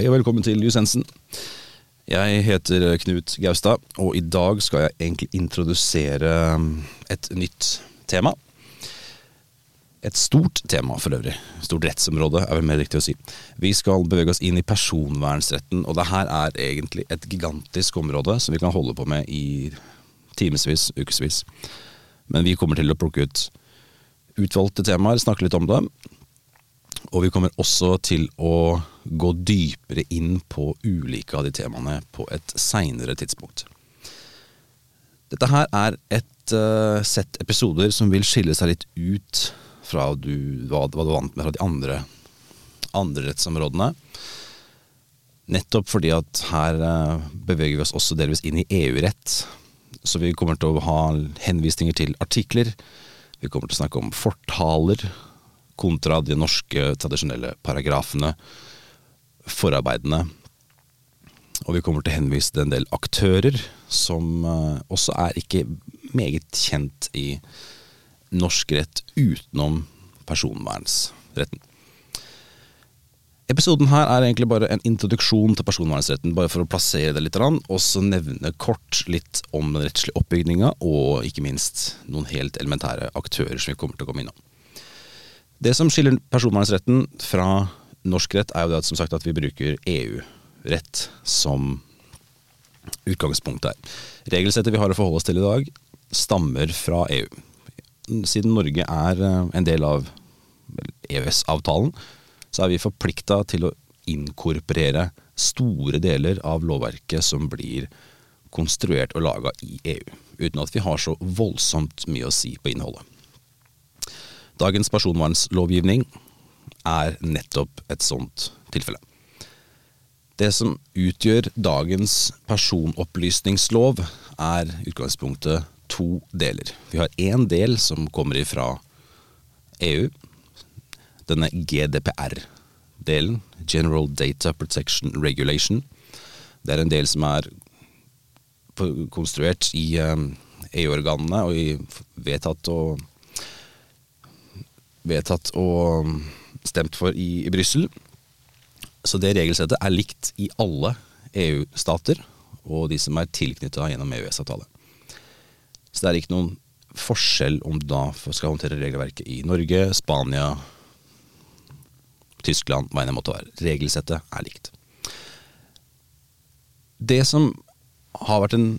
Hei og velkommen til Jusensen. Jeg heter Knut Gaustad, og i dag skal jeg egentlig introdusere um, et nytt tema. Et stort tema for øvrig. Stort rettsområde, er vel mer riktig å si. Vi skal bevege oss inn i personvernsretten, og det her er egentlig et gigantisk område som vi kan holde på med i timevis, ukevis. Men vi kommer til å plukke ut utvalgte temaer, snakke litt om det. Og vi kommer også til å gå dypere inn på ulike av de temaene på et seinere tidspunkt. Dette her er et uh, sett episoder som vil skille seg litt ut fra du, hva, hva, du vant med fra de andre, andre rettsområdene. Nettopp fordi at her uh, beveger vi oss også delvis inn i EU-rett. Så vi kommer til å ha henvisninger til artikler. Vi kommer til å snakke om fortaler kontra de norske tradisjonelle paragrafene, forarbeidene. Og vi kommer til å henvise til en del aktører som uh, også er ikke meget kjent i norsk rett utenom personvernsretten. Episoden her er egentlig bare en introduksjon til personvernsretten, bare for å plassere det litt, og så nevne kort litt om den rettslige oppbygninga, og ikke minst noen helt elementære aktører som vi kommer til å komme innom. Det som skiller personvernsretten fra norsk rett, er jo det at, som sagt, at vi bruker EU-rett som utgangspunkt der. Regelsettet vi har å forholde oss til i dag, stammer fra EU. Siden Norge er eh, en del av EØS-avtalen, så er vi forplikta til å inkorporere store deler av lovverket som blir konstruert og laga i EU, uten at vi har så voldsomt mye å si på innholdet. Dagens personvernlovgivning er nettopp et sånt tilfelle. Det som utgjør dagens personopplysningslov, er utgangspunktet to deler. Vi har én del som kommer ifra EU. Denne GDPR-delen, General Data Protection Regulation. Det er en del som er konstruert i EU-organene eh, e og vedtatt og vedtatt og stemt for i, i Brussel. Så det regelsettet er likt i alle EU-stater og de som er tilknytta gjennom EØS-avtale. Så det er ikke noen forskjell om du da skal håndtere regelverket i Norge, Spania, Tyskland, hva enn det måtte være. Regelsettet er likt. Det som har vært en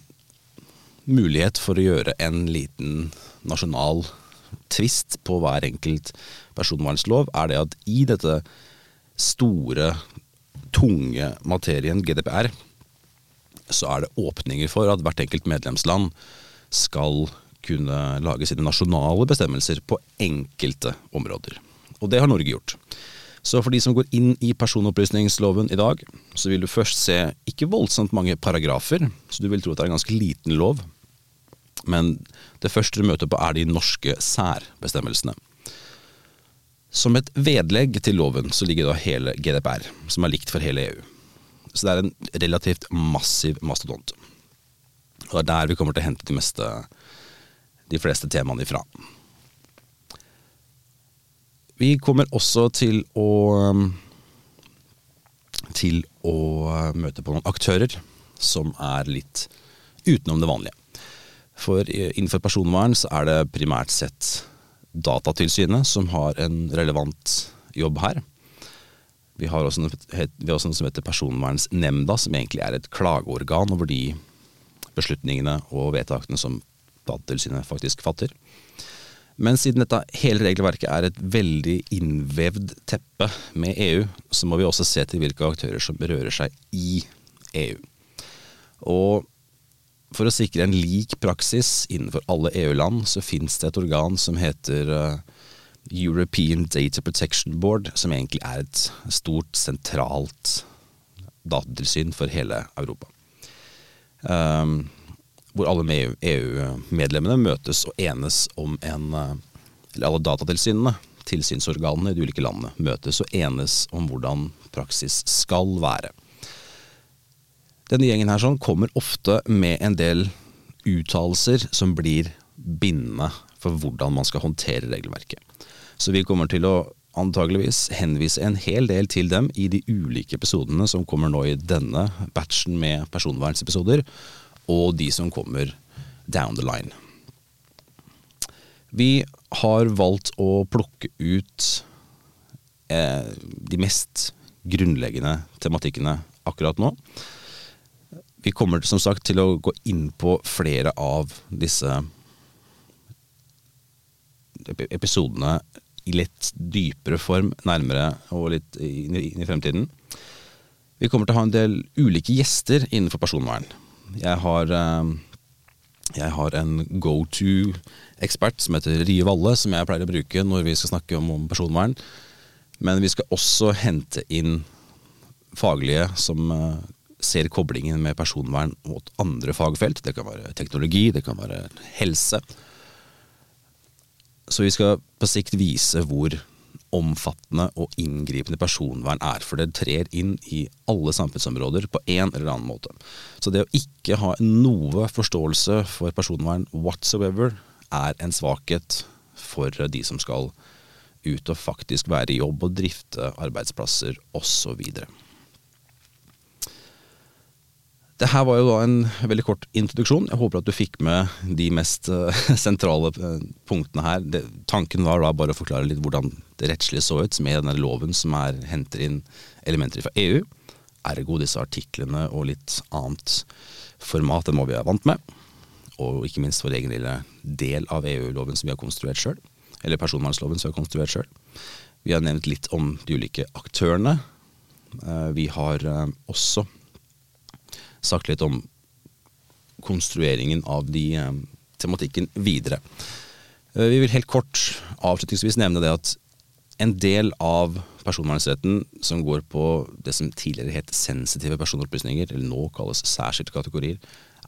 mulighet for å gjøre en liten nasjonal tvist på hver enkelt personvernslov, er det at i dette store, tunge materien GDPR, så er det åpninger for at hvert enkelt medlemsland skal kunne lage sine nasjonale bestemmelser på enkelte områder. Og det har Norge gjort. Så for de som går inn i personopplysningsloven i dag, så vil du først se ikke voldsomt mange paragrafer, så du vil tro at det er en ganske liten lov. Men det første du møter på, er de norske særbestemmelsene. Som et vedlegg til loven så ligger da hele GDPR, som er likt for hele EU. Så det er en relativt massiv mastodont. Og det er der vi kommer til å hente de, meste, de fleste temaene ifra. Vi kommer også til å til å møte på noen aktører som er litt utenom det vanlige. For innenfor personvern så er det primært sett Datatilsynet som har en relevant jobb her. Vi har også noe, som heter Personvernsnemnda, som egentlig er et klageorgan over de beslutningene og vedtakene som Datatilsynet faktisk fatter. Men siden dette hele regelverket er et veldig innvevd teppe med EU, så må vi også se til hvilke aktører som berører seg i EU. Og for å sikre en lik praksis innenfor alle EU-land, så finnes det et organ som heter uh, European Data Protection Board, som egentlig er et stort, sentralt datatilsyn for hele Europa. Um, hvor alle EU-medlemmene e møtes og enes om en uh, Eller alle datatilsynene, tilsynsorganene i de ulike landene, møtes og enes om hvordan praksis skal være. Denne gjengen her sånn kommer ofte med en del uttalelser som blir bindende for hvordan man skal håndtere regelverket. Så vi kommer til å antageligvis henvise en hel del til dem i de ulike episodene som kommer nå i denne batchen med personvernsepisoder, og de som kommer down the line. Vi har valgt å plukke ut eh, de mest grunnleggende tematikkene akkurat nå. Vi kommer som sagt til å gå inn på flere av disse episodene i litt dypere form, nærmere og litt inn i fremtiden. Vi kommer til å ha en del ulike gjester innenfor personvern. Jeg har, eh, jeg har en go to-ekspert som heter Rie Valle, som jeg pleier å bruke når vi skal snakke om, om personvern. Men vi skal også hente inn faglige som eh, ser koblingen med personvern mot andre fagfelt. Det kan være teknologi, det kan være helse. Så vi skal på sikt vise hvor omfattende og inngripende personvern er. For det trer inn i alle samfunnsområder på en eller annen måte. Så det å ikke ha noe forståelse for personvern whatsoever er en svakhet for de som skal ut og faktisk være i jobb og drifte arbeidsplasser osv. Det her var jo da en veldig kort introduksjon. Jeg håper at du fikk med de mest uh, sentrale uh, punktene her. Det, tanken var da bare å forklare litt hvordan det rettslige så ut med denne loven som er, henter inn elementer fra EU. Ergo disse artiklene og litt annet format enn hva vi er vant med. Og ikke minst vår egen lille del av EU-loven som vi har konstruert sjøl. Eller personvernloven som vi har konstruert sjøl. Vi har nevnt litt om de ulike aktørene. Uh, vi har også sagt litt om konstrueringen av de eh, tematikken videre. Eh, vi vil helt kort avslutningsvis nevne det at en del av personvernretten som går på det som tidligere het sensitive personopplysninger, eller nå kalles særskilte kategorier,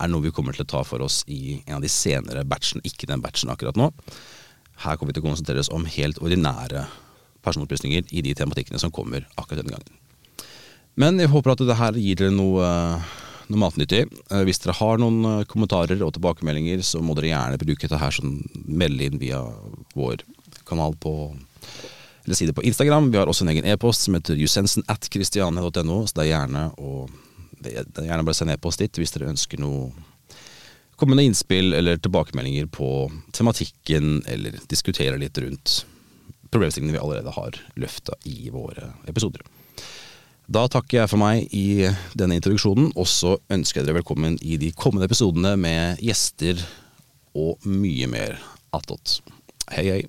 er noe vi kommer til å ta for oss i en av de senere batchene, ikke den batchen akkurat nå. Her kommer vi til å konsentrere oss om helt ordinære personopplysninger i de tematikkene som kommer akkurat denne gangen. Men jeg håper at det her gir dere noe noe matnyttig. Eh, hvis dere har noen eh, kommentarer og tilbakemeldinger, så må dere gjerne bruke dette her sånn melde inn via vår kanal på eller side på Instagram. Vi har også en egen e-post som heter jusensen at christiane.no, så det er gjerne å det er gjerne bare send e-post dit hvis dere ønsker noe kommende innspill eller tilbakemeldinger på tematikken, eller diskutere litt rundt problemstillingene vi allerede har løfta i våre episoder. Da takker jeg for meg i denne introduksjonen, og så ønsker jeg dere velkommen i de kommende episodene med gjester og mye mer attåt. Hei, hei.